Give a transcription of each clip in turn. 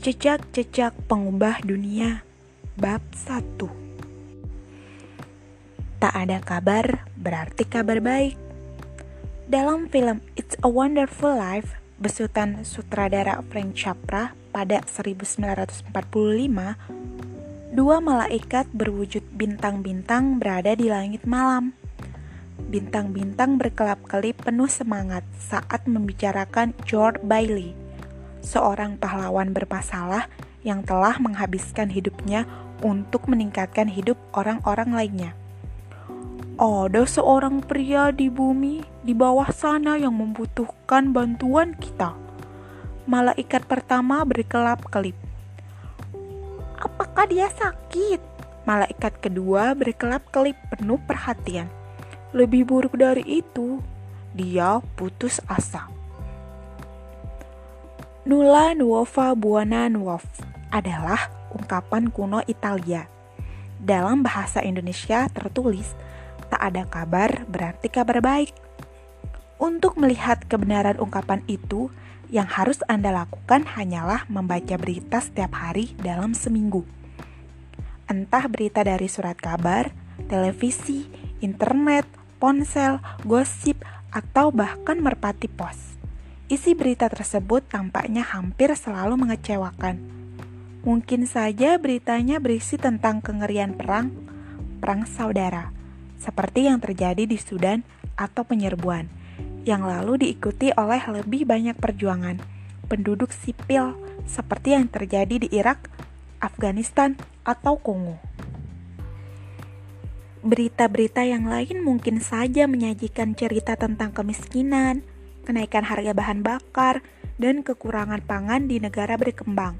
Jejak-jejak pengubah dunia. Bab 1 Tak ada kabar berarti kabar baik. Dalam film It's a Wonderful Life besutan sutradara Frank Capra pada 1945 Dua malaikat berwujud bintang-bintang berada di langit malam. Bintang-bintang berkelap-kelip penuh semangat saat membicarakan George Bailey seorang pahlawan bermasalah yang telah menghabiskan hidupnya untuk meningkatkan hidup orang-orang lainnya. Ada seorang pria di bumi di bawah sana yang membutuhkan bantuan kita. Malaikat pertama berkelap-kelip. Apakah dia sakit? Malaikat kedua berkelap-kelip penuh perhatian. Lebih buruk dari itu, dia putus asa. Nulla nuova buona nuov adalah ungkapan kuno Italia. Dalam bahasa Indonesia tertulis, tak ada kabar berarti kabar baik. Untuk melihat kebenaran ungkapan itu, yang harus Anda lakukan hanyalah membaca berita setiap hari dalam seminggu. Entah berita dari surat kabar, televisi, internet, ponsel, gosip, atau bahkan merpati pos. Isi berita tersebut tampaknya hampir selalu mengecewakan. Mungkin saja beritanya berisi tentang kengerian perang, perang saudara, seperti yang terjadi di Sudan atau penyerbuan, yang lalu diikuti oleh lebih banyak perjuangan penduduk sipil seperti yang terjadi di Irak, Afghanistan, atau Kongo. Berita-berita yang lain mungkin saja menyajikan cerita tentang kemiskinan, kenaikan harga bahan bakar, dan kekurangan pangan di negara berkembang,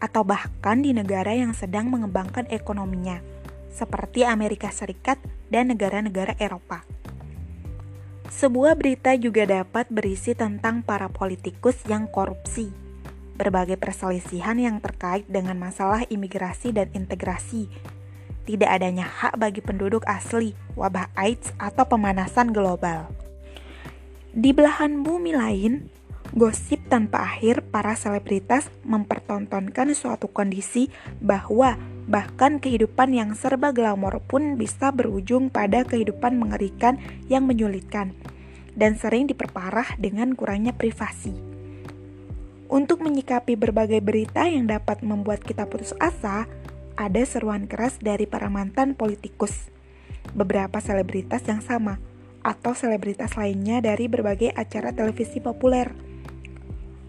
atau bahkan di negara yang sedang mengembangkan ekonominya, seperti Amerika Serikat dan negara-negara Eropa. Sebuah berita juga dapat berisi tentang para politikus yang korupsi, berbagai perselisihan yang terkait dengan masalah imigrasi dan integrasi, tidak adanya hak bagi penduduk asli, wabah AIDS, atau pemanasan global. Di belahan bumi lain, gosip tanpa akhir para selebritas mempertontonkan suatu kondisi bahwa bahkan kehidupan yang serba glamor pun bisa berujung pada kehidupan mengerikan yang menyulitkan dan sering diperparah dengan kurangnya privasi. Untuk menyikapi berbagai berita yang dapat membuat kita putus asa, ada seruan keras dari para mantan politikus. Beberapa selebritas yang sama, atau selebritas lainnya dari berbagai acara televisi populer.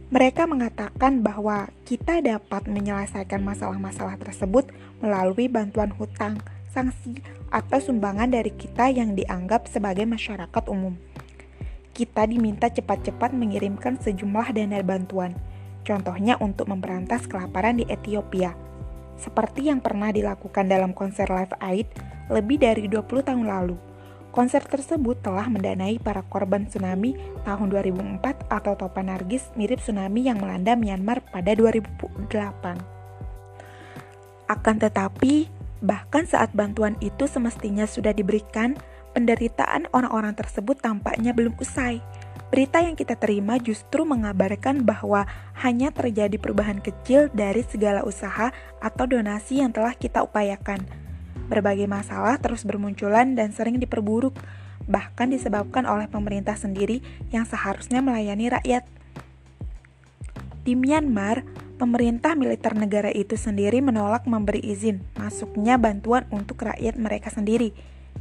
Mereka mengatakan bahwa kita dapat menyelesaikan masalah-masalah tersebut melalui bantuan hutang, sanksi, atau sumbangan dari kita yang dianggap sebagai masyarakat umum. Kita diminta cepat-cepat mengirimkan sejumlah dana bantuan, contohnya untuk memberantas kelaparan di Ethiopia, seperti yang pernah dilakukan dalam konser Live Aid lebih dari 20 tahun lalu. Konser tersebut telah mendanai para korban tsunami tahun 2004 atau topan nargis mirip tsunami yang melanda Myanmar pada 2008. Akan tetapi, bahkan saat bantuan itu semestinya sudah diberikan, penderitaan orang-orang tersebut tampaknya belum usai. Berita yang kita terima justru mengabarkan bahwa hanya terjadi perubahan kecil dari segala usaha atau donasi yang telah kita upayakan Berbagai masalah terus bermunculan dan sering diperburuk, bahkan disebabkan oleh pemerintah sendiri yang seharusnya melayani rakyat. Di Myanmar, pemerintah militer negara itu sendiri menolak memberi izin masuknya bantuan untuk rakyat mereka sendiri,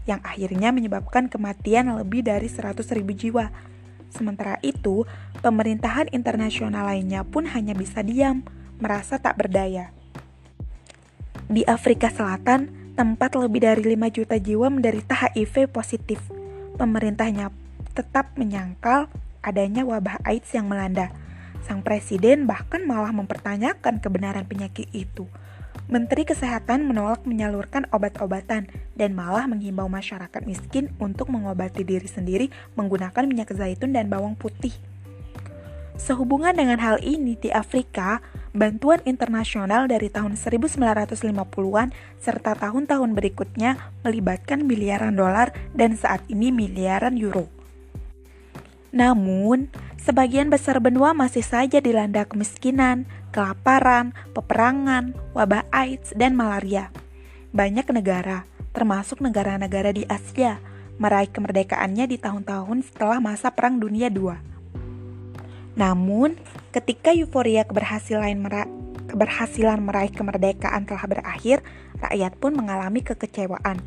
yang akhirnya menyebabkan kematian lebih dari 100.000 jiwa. Sementara itu, pemerintahan internasional lainnya pun hanya bisa diam, merasa tak berdaya. Di Afrika Selatan, tempat lebih dari 5 juta jiwa menderita HIV positif. Pemerintahnya tetap menyangkal adanya wabah AIDS yang melanda. Sang presiden bahkan malah mempertanyakan kebenaran penyakit itu. Menteri Kesehatan menolak menyalurkan obat-obatan dan malah menghimbau masyarakat miskin untuk mengobati diri sendiri menggunakan minyak zaitun dan bawang putih. Sehubungan dengan hal ini di Afrika, bantuan internasional dari tahun 1950-an serta tahun-tahun berikutnya melibatkan miliaran dolar dan saat ini miliaran euro. Namun, sebagian besar benua masih saja dilanda kemiskinan, kelaparan, peperangan, wabah AIDS, dan malaria. Banyak negara, termasuk negara-negara di Asia, meraih kemerdekaannya di tahun-tahun setelah masa Perang Dunia II. Namun, ketika euforia keberhasilan, mera keberhasilan meraih kemerdekaan telah berakhir, rakyat pun mengalami kekecewaan,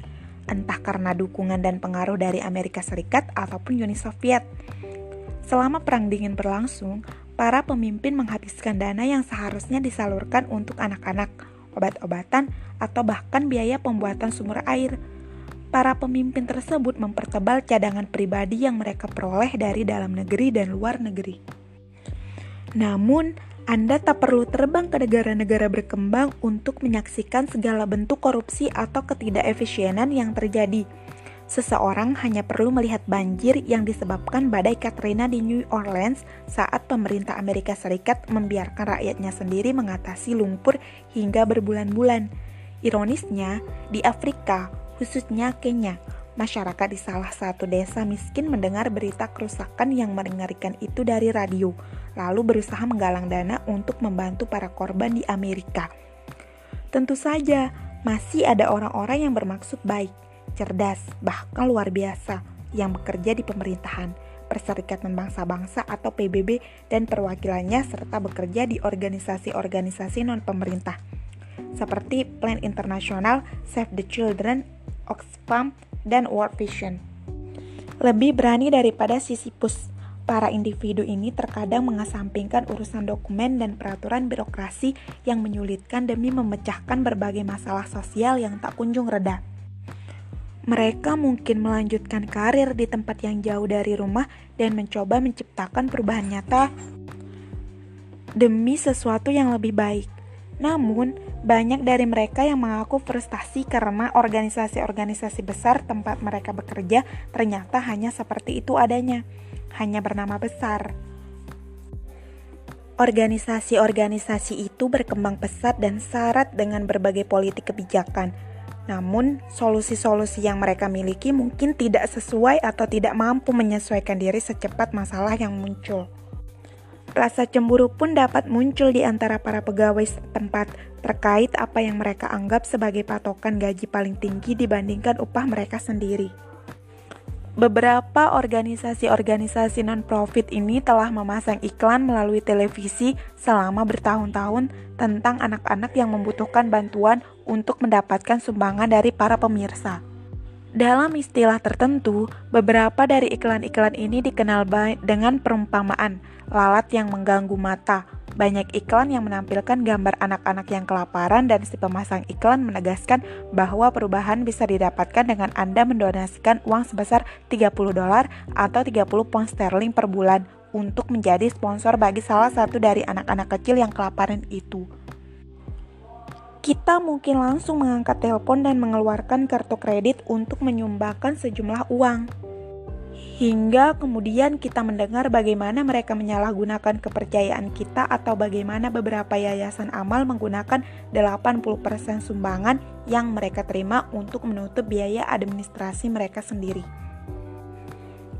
entah karena dukungan dan pengaruh dari Amerika Serikat ataupun Uni Soviet. Selama Perang Dingin berlangsung, para pemimpin menghabiskan dana yang seharusnya disalurkan untuk anak-anak, obat-obatan, atau bahkan biaya pembuatan sumur air. Para pemimpin tersebut mempertebal cadangan pribadi yang mereka peroleh dari dalam negeri dan luar negeri. Namun, Anda tak perlu terbang ke negara-negara berkembang untuk menyaksikan segala bentuk korupsi atau ketidakefisienan yang terjadi seseorang hanya perlu melihat banjir yang disebabkan badai Katrina di New Orleans saat pemerintah Amerika Serikat membiarkan rakyatnya sendiri mengatasi lumpur hingga berbulan-bulan. Ironisnya, di Afrika, khususnya Kenya, masyarakat di salah satu desa miskin mendengar berita kerusakan yang mengerikan itu dari radio, lalu berusaha menggalang dana untuk membantu para korban di Amerika. Tentu saja, masih ada orang-orang yang bermaksud baik cerdas, bahkan luar biasa yang bekerja di pemerintahan, Perserikatan Bangsa-Bangsa atau PBB dan perwakilannya serta bekerja di organisasi-organisasi non-pemerintah seperti Plan Internasional, Save the Children, Oxfam, dan World Vision. Lebih berani daripada Sisyphus, para individu ini terkadang mengesampingkan urusan dokumen dan peraturan birokrasi yang menyulitkan demi memecahkan berbagai masalah sosial yang tak kunjung reda. Mereka mungkin melanjutkan karir di tempat yang jauh dari rumah dan mencoba menciptakan perubahan nyata demi sesuatu yang lebih baik. Namun, banyak dari mereka yang mengaku frustasi karena organisasi-organisasi besar tempat mereka bekerja ternyata hanya seperti itu adanya, hanya bernama besar. Organisasi-organisasi itu berkembang pesat dan syarat dengan berbagai politik kebijakan namun, solusi-solusi yang mereka miliki mungkin tidak sesuai atau tidak mampu menyesuaikan diri secepat masalah yang muncul. Rasa cemburu pun dapat muncul di antara para pegawai setempat terkait apa yang mereka anggap sebagai patokan gaji paling tinggi dibandingkan upah mereka sendiri. Beberapa organisasi-organisasi non-profit ini telah memasang iklan melalui televisi selama bertahun-tahun tentang anak-anak yang membutuhkan bantuan untuk mendapatkan sumbangan dari para pemirsa. Dalam istilah tertentu, beberapa dari iklan-iklan ini dikenal dengan perumpamaan lalat yang mengganggu mata banyak iklan yang menampilkan gambar anak-anak yang kelaparan dan si pemasang iklan menegaskan bahwa perubahan bisa didapatkan dengan Anda mendonasikan uang sebesar 30 dolar atau 30 pound sterling per bulan untuk menjadi sponsor bagi salah satu dari anak-anak kecil yang kelaparan itu. Kita mungkin langsung mengangkat telepon dan mengeluarkan kartu kredit untuk menyumbangkan sejumlah uang hingga kemudian kita mendengar bagaimana mereka menyalahgunakan kepercayaan kita atau bagaimana beberapa yayasan amal menggunakan 80% sumbangan yang mereka terima untuk menutup biaya administrasi mereka sendiri.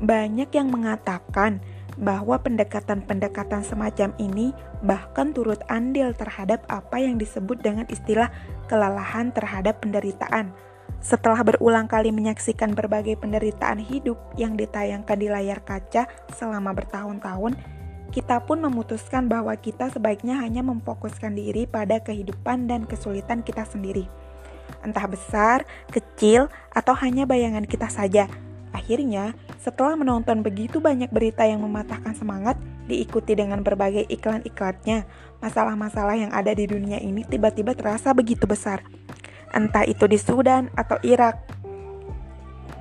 Banyak yang mengatakan bahwa pendekatan-pendekatan semacam ini bahkan turut andil terhadap apa yang disebut dengan istilah kelelahan terhadap penderitaan setelah berulang kali menyaksikan berbagai penderitaan hidup yang ditayangkan di layar kaca selama bertahun-tahun, kita pun memutuskan bahwa kita sebaiknya hanya memfokuskan diri pada kehidupan dan kesulitan kita sendiri. Entah besar, kecil, atau hanya bayangan kita saja. Akhirnya, setelah menonton begitu banyak berita yang mematahkan semangat, diikuti dengan berbagai iklan-iklannya, masalah-masalah yang ada di dunia ini tiba-tiba terasa begitu besar entah itu di Sudan atau Irak.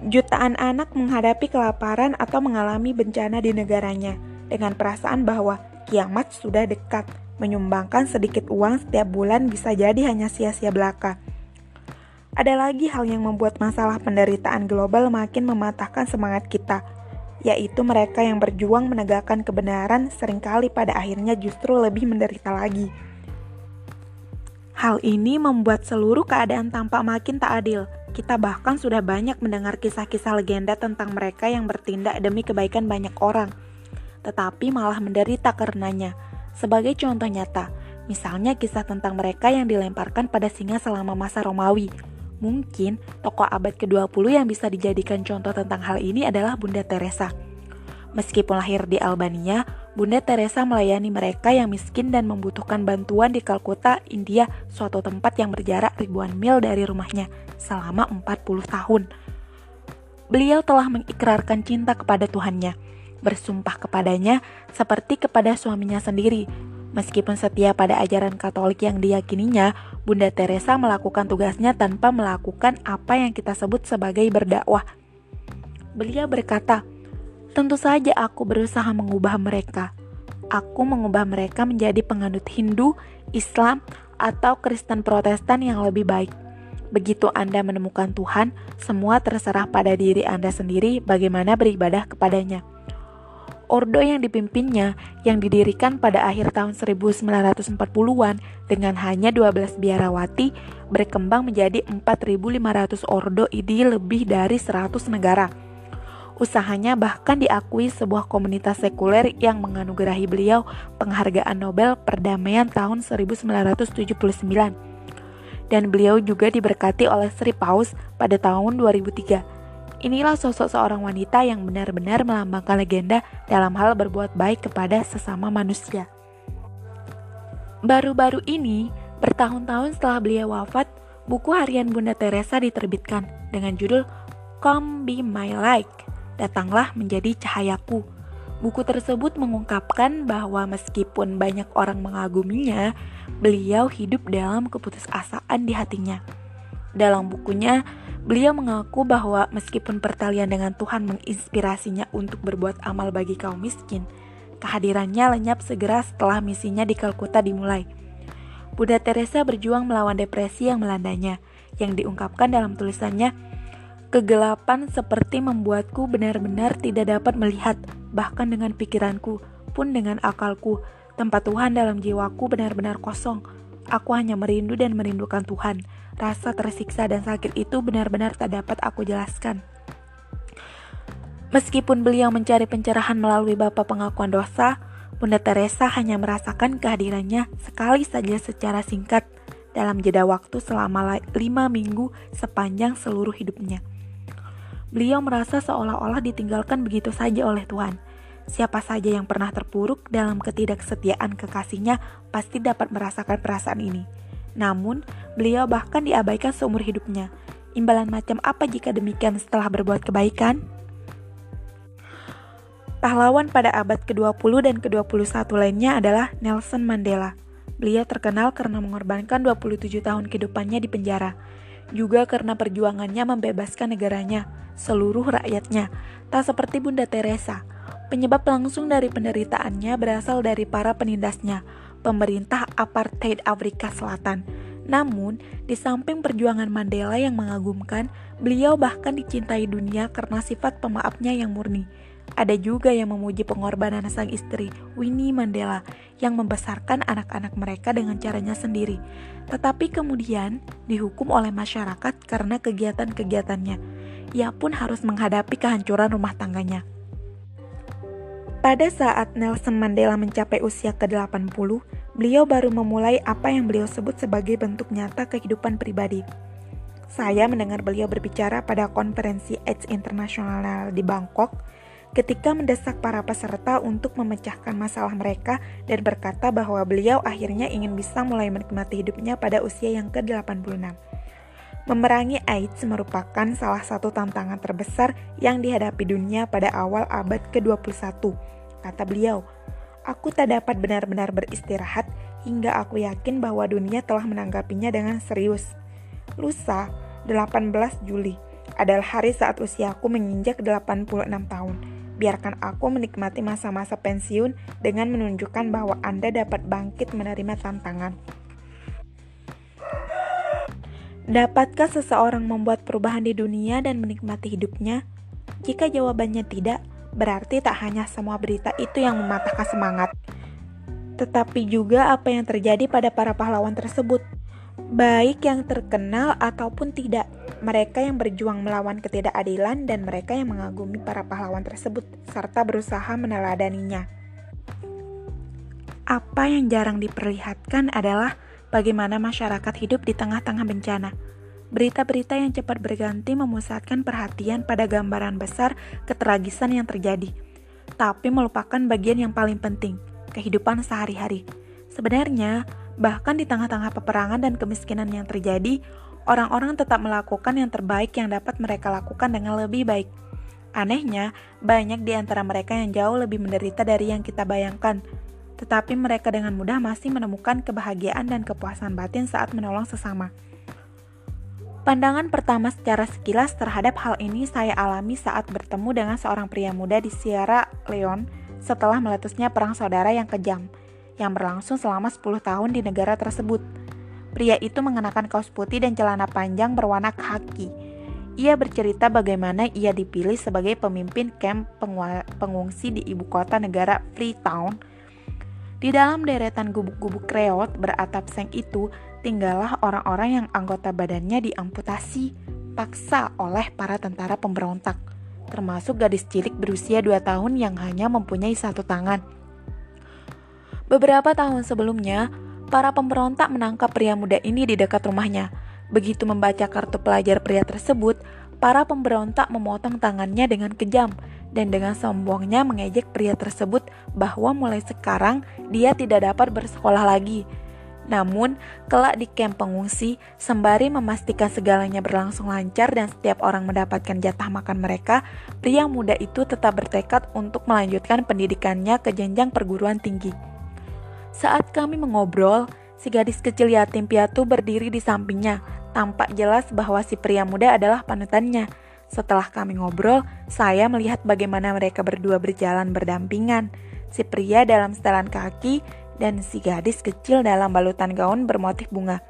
Jutaan anak menghadapi kelaparan atau mengalami bencana di negaranya dengan perasaan bahwa kiamat sudah dekat. Menyumbangkan sedikit uang setiap bulan bisa jadi hanya sia-sia belaka. Ada lagi hal yang membuat masalah penderitaan global makin mematahkan semangat kita, yaitu mereka yang berjuang menegakkan kebenaran sering kali pada akhirnya justru lebih menderita lagi. Hal ini membuat seluruh keadaan tampak makin tak adil. Kita bahkan sudah banyak mendengar kisah-kisah legenda tentang mereka yang bertindak demi kebaikan banyak orang. tetapi malah menderita karenanya. Sebagai contoh nyata, misalnya kisah tentang mereka yang dilemparkan pada singa selama masa Romawi. Mungkin tokoh abad ke-20 yang bisa dijadikan contoh tentang hal ini adalah Bunda Teresa. Meskipun lahir di Albania, Bunda Teresa melayani mereka yang miskin dan membutuhkan bantuan di Kalkuta, India, suatu tempat yang berjarak ribuan mil dari rumahnya selama 40 tahun. Beliau telah mengikrarkan cinta kepada Tuhannya, bersumpah kepadanya seperti kepada suaminya sendiri. Meskipun setia pada ajaran Katolik yang diyakininya, Bunda Teresa melakukan tugasnya tanpa melakukan apa yang kita sebut sebagai berdakwah. Beliau berkata, Tentu saja aku berusaha mengubah mereka. Aku mengubah mereka menjadi penganut Hindu, Islam, atau Kristen Protestan yang lebih baik. Begitu Anda menemukan Tuhan, semua terserah pada diri Anda sendiri bagaimana beribadah kepadanya. Ordo yang dipimpinnya, yang didirikan pada akhir tahun 1940-an dengan hanya 12 biarawati, berkembang menjadi 4.500 ordo di lebih dari 100 negara Usahanya bahkan diakui sebuah komunitas sekuler yang menganugerahi beliau penghargaan Nobel Perdamaian tahun 1979. Dan beliau juga diberkati oleh Sri Paus pada tahun 2003. Inilah sosok seorang wanita yang benar-benar melambangkan legenda dalam hal berbuat baik kepada sesama manusia. Baru-baru ini, bertahun-tahun setelah beliau wafat, buku harian Bunda Teresa diterbitkan dengan judul Come Be My Light datanglah menjadi cahayaku. Buku tersebut mengungkapkan bahwa meskipun banyak orang mengaguminya, beliau hidup dalam keputusasaan di hatinya. Dalam bukunya, beliau mengaku bahwa meskipun pertalian dengan Tuhan menginspirasinya untuk berbuat amal bagi kaum miskin, kehadirannya lenyap segera setelah misinya di Kalkuta dimulai. Bunda Teresa berjuang melawan depresi yang melandanya, yang diungkapkan dalam tulisannya Kegelapan seperti membuatku benar-benar tidak dapat melihat, bahkan dengan pikiranku, pun dengan akalku. Tempat Tuhan dalam jiwaku benar-benar kosong. Aku hanya merindu dan merindukan Tuhan. Rasa tersiksa dan sakit itu benar-benar tak dapat aku jelaskan. Meskipun beliau mencari pencerahan melalui Bapak Pengakuan Dosa, Bunda Teresa hanya merasakan kehadirannya sekali saja secara singkat dalam jeda waktu selama lima minggu sepanjang seluruh hidupnya. Beliau merasa seolah-olah ditinggalkan begitu saja oleh Tuhan. Siapa saja yang pernah terpuruk dalam ketidaksetiaan kekasihnya pasti dapat merasakan perasaan ini. Namun, beliau bahkan diabaikan seumur hidupnya. Imbalan macam apa jika demikian setelah berbuat kebaikan? Pahlawan pada abad ke-20 dan ke-21 lainnya adalah Nelson Mandela. Beliau terkenal karena mengorbankan 27 tahun kehidupannya di penjara juga karena perjuangannya membebaskan negaranya, seluruh rakyatnya, tak seperti Bunda Teresa. Penyebab langsung dari penderitaannya berasal dari para penindasnya, pemerintah apartheid Afrika Selatan. Namun, di samping perjuangan Mandela yang mengagumkan, beliau bahkan dicintai dunia karena sifat pemaafnya yang murni. Ada juga yang memuji pengorbanan sang istri, Winnie Mandela, yang membesarkan anak-anak mereka dengan caranya sendiri, tetapi kemudian dihukum oleh masyarakat karena kegiatan-kegiatannya. Ia pun harus menghadapi kehancuran rumah tangganya. Pada saat Nelson Mandela mencapai usia ke-80, beliau baru memulai apa yang beliau sebut sebagai bentuk nyata kehidupan pribadi. Saya mendengar beliau berbicara pada konferensi AIDS internasional di Bangkok ketika mendesak para peserta untuk memecahkan masalah mereka dan berkata bahwa beliau akhirnya ingin bisa mulai menikmati hidupnya pada usia yang ke-86. Memerangi AIDS merupakan salah satu tantangan terbesar yang dihadapi dunia pada awal abad ke-21, kata beliau. Aku tak dapat benar-benar beristirahat hingga aku yakin bahwa dunia telah menanggapinya dengan serius. Lusa, 18 Juli, adalah hari saat usiaku menginjak 86 tahun biarkan aku menikmati masa-masa pensiun dengan menunjukkan bahwa Anda dapat bangkit menerima tantangan. Dapatkah seseorang membuat perubahan di dunia dan menikmati hidupnya? Jika jawabannya tidak, berarti tak hanya semua berita itu yang mematahkan semangat, tetapi juga apa yang terjadi pada para pahlawan tersebut. Baik yang terkenal ataupun tidak. Mereka yang berjuang melawan ketidakadilan dan mereka yang mengagumi para pahlawan tersebut serta berusaha meneladaninya. Apa yang jarang diperlihatkan adalah bagaimana masyarakat hidup di tengah-tengah bencana. Berita-berita yang cepat berganti memusatkan perhatian pada gambaran besar ketragisan yang terjadi, tapi melupakan bagian yang paling penting, kehidupan sehari-hari. Sebenarnya, Bahkan di tengah-tengah peperangan dan kemiskinan yang terjadi, orang-orang tetap melakukan yang terbaik yang dapat mereka lakukan dengan lebih baik. Anehnya, banyak di antara mereka yang jauh lebih menderita dari yang kita bayangkan, tetapi mereka dengan mudah masih menemukan kebahagiaan dan kepuasan batin saat menolong sesama. Pandangan pertama secara sekilas terhadap hal ini saya alami saat bertemu dengan seorang pria muda di Sierra Leone setelah meletusnya perang saudara yang kejam yang berlangsung selama 10 tahun di negara tersebut. Pria itu mengenakan kaos putih dan celana panjang berwarna khaki. Ia bercerita bagaimana ia dipilih sebagai pemimpin kamp pengungsi di ibu kota negara Freetown. Di dalam deretan gubuk-gubuk kreot beratap seng itu, tinggallah orang-orang yang anggota badannya diamputasi paksa oleh para tentara pemberontak, termasuk gadis cilik berusia 2 tahun yang hanya mempunyai satu tangan. Beberapa tahun sebelumnya, para pemberontak menangkap pria muda ini di dekat rumahnya. Begitu membaca kartu pelajar pria tersebut, para pemberontak memotong tangannya dengan kejam dan dengan sombongnya mengejek pria tersebut bahwa mulai sekarang dia tidak dapat bersekolah lagi. Namun, kelak di kamp pengungsi, sembari memastikan segalanya berlangsung lancar dan setiap orang mendapatkan jatah makan mereka, pria muda itu tetap bertekad untuk melanjutkan pendidikannya ke jenjang perguruan tinggi. Saat kami mengobrol, si gadis kecil yatim piatu berdiri di sampingnya. Tampak jelas bahwa si pria muda adalah panutannya. Setelah kami ngobrol, saya melihat bagaimana mereka berdua berjalan berdampingan. Si pria dalam setelan kaki dan si gadis kecil dalam balutan gaun bermotif bunga.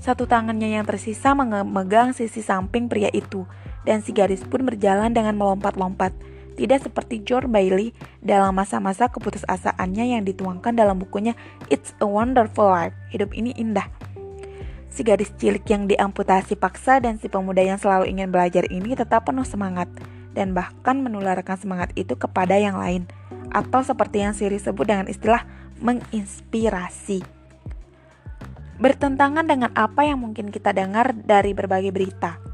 Satu tangannya yang tersisa memegang sisi samping pria itu, dan si gadis pun berjalan dengan melompat-lompat. Tidak seperti George Bailey dalam masa-masa keputusasaannya yang dituangkan dalam bukunya It's a Wonderful Life. Hidup ini indah. Si gadis cilik yang diamputasi paksa dan si pemuda yang selalu ingin belajar ini tetap penuh semangat dan bahkan menularkan semangat itu kepada yang lain atau seperti yang Siri sebut dengan istilah menginspirasi. Bertentangan dengan apa yang mungkin kita dengar dari berbagai berita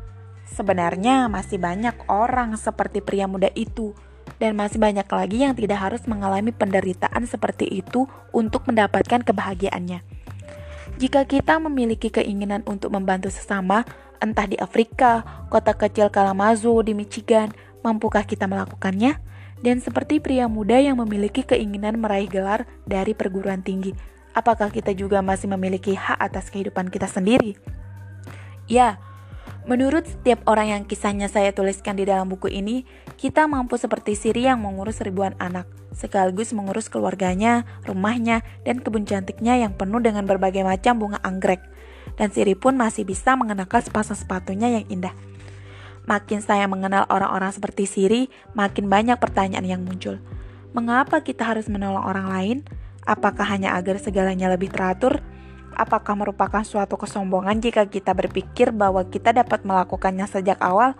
Sebenarnya masih banyak orang seperti pria muda itu, dan masih banyak lagi yang tidak harus mengalami penderitaan seperti itu untuk mendapatkan kebahagiaannya. Jika kita memiliki keinginan untuk membantu sesama, entah di Afrika, kota kecil Kalamazoo di Michigan, mampukah kita melakukannya? Dan seperti pria muda yang memiliki keinginan meraih gelar dari perguruan tinggi, apakah kita juga masih memiliki hak atas kehidupan kita sendiri? Ya, Menurut setiap orang yang kisahnya saya tuliskan di dalam buku ini, kita mampu seperti Siri yang mengurus ribuan anak, sekaligus mengurus keluarganya, rumahnya, dan kebun cantiknya yang penuh dengan berbagai macam bunga anggrek. Dan Siri pun masih bisa mengenakan sepasang sepatunya yang indah. Makin saya mengenal orang-orang seperti Siri, makin banyak pertanyaan yang muncul. Mengapa kita harus menolong orang lain? Apakah hanya agar segalanya lebih teratur? Apakah merupakan suatu kesombongan jika kita berpikir bahwa kita dapat melakukannya sejak awal?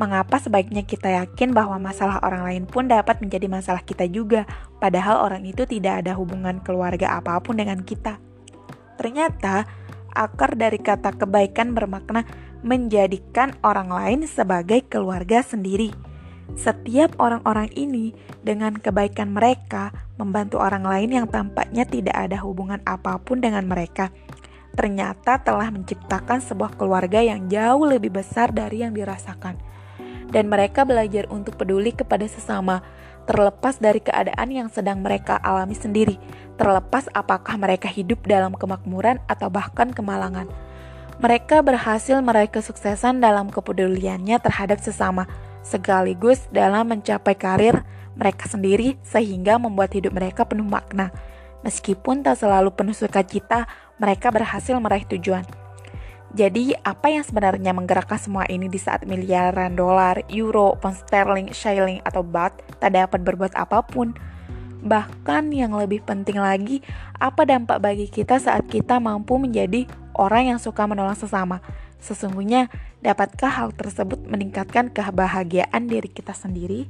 Mengapa sebaiknya kita yakin bahwa masalah orang lain pun dapat menjadi masalah kita juga, padahal orang itu tidak ada hubungan keluarga apa pun dengan kita? Ternyata, akar dari kata kebaikan bermakna menjadikan orang lain sebagai keluarga sendiri. Setiap orang-orang ini, dengan kebaikan mereka, membantu orang lain yang tampaknya tidak ada hubungan apa pun dengan mereka. Ternyata telah menciptakan sebuah keluarga yang jauh lebih besar dari yang dirasakan, dan mereka belajar untuk peduli kepada sesama, terlepas dari keadaan yang sedang mereka alami sendiri, terlepas apakah mereka hidup dalam kemakmuran atau bahkan kemalangan. Mereka berhasil meraih kesuksesan dalam kepeduliannya terhadap sesama sekaligus dalam mencapai karir mereka sendiri sehingga membuat hidup mereka penuh makna. Meskipun tak selalu penuh sukacita, mereka berhasil meraih tujuan. Jadi, apa yang sebenarnya menggerakkan semua ini di saat miliaran dolar, euro, pound sterling, shilling, atau baht tak dapat berbuat apa pun? Bahkan yang lebih penting lagi, apa dampak bagi kita saat kita mampu menjadi orang yang suka menolong sesama. Sesungguhnya, dapatkah hal tersebut meningkatkan kebahagiaan diri kita sendiri?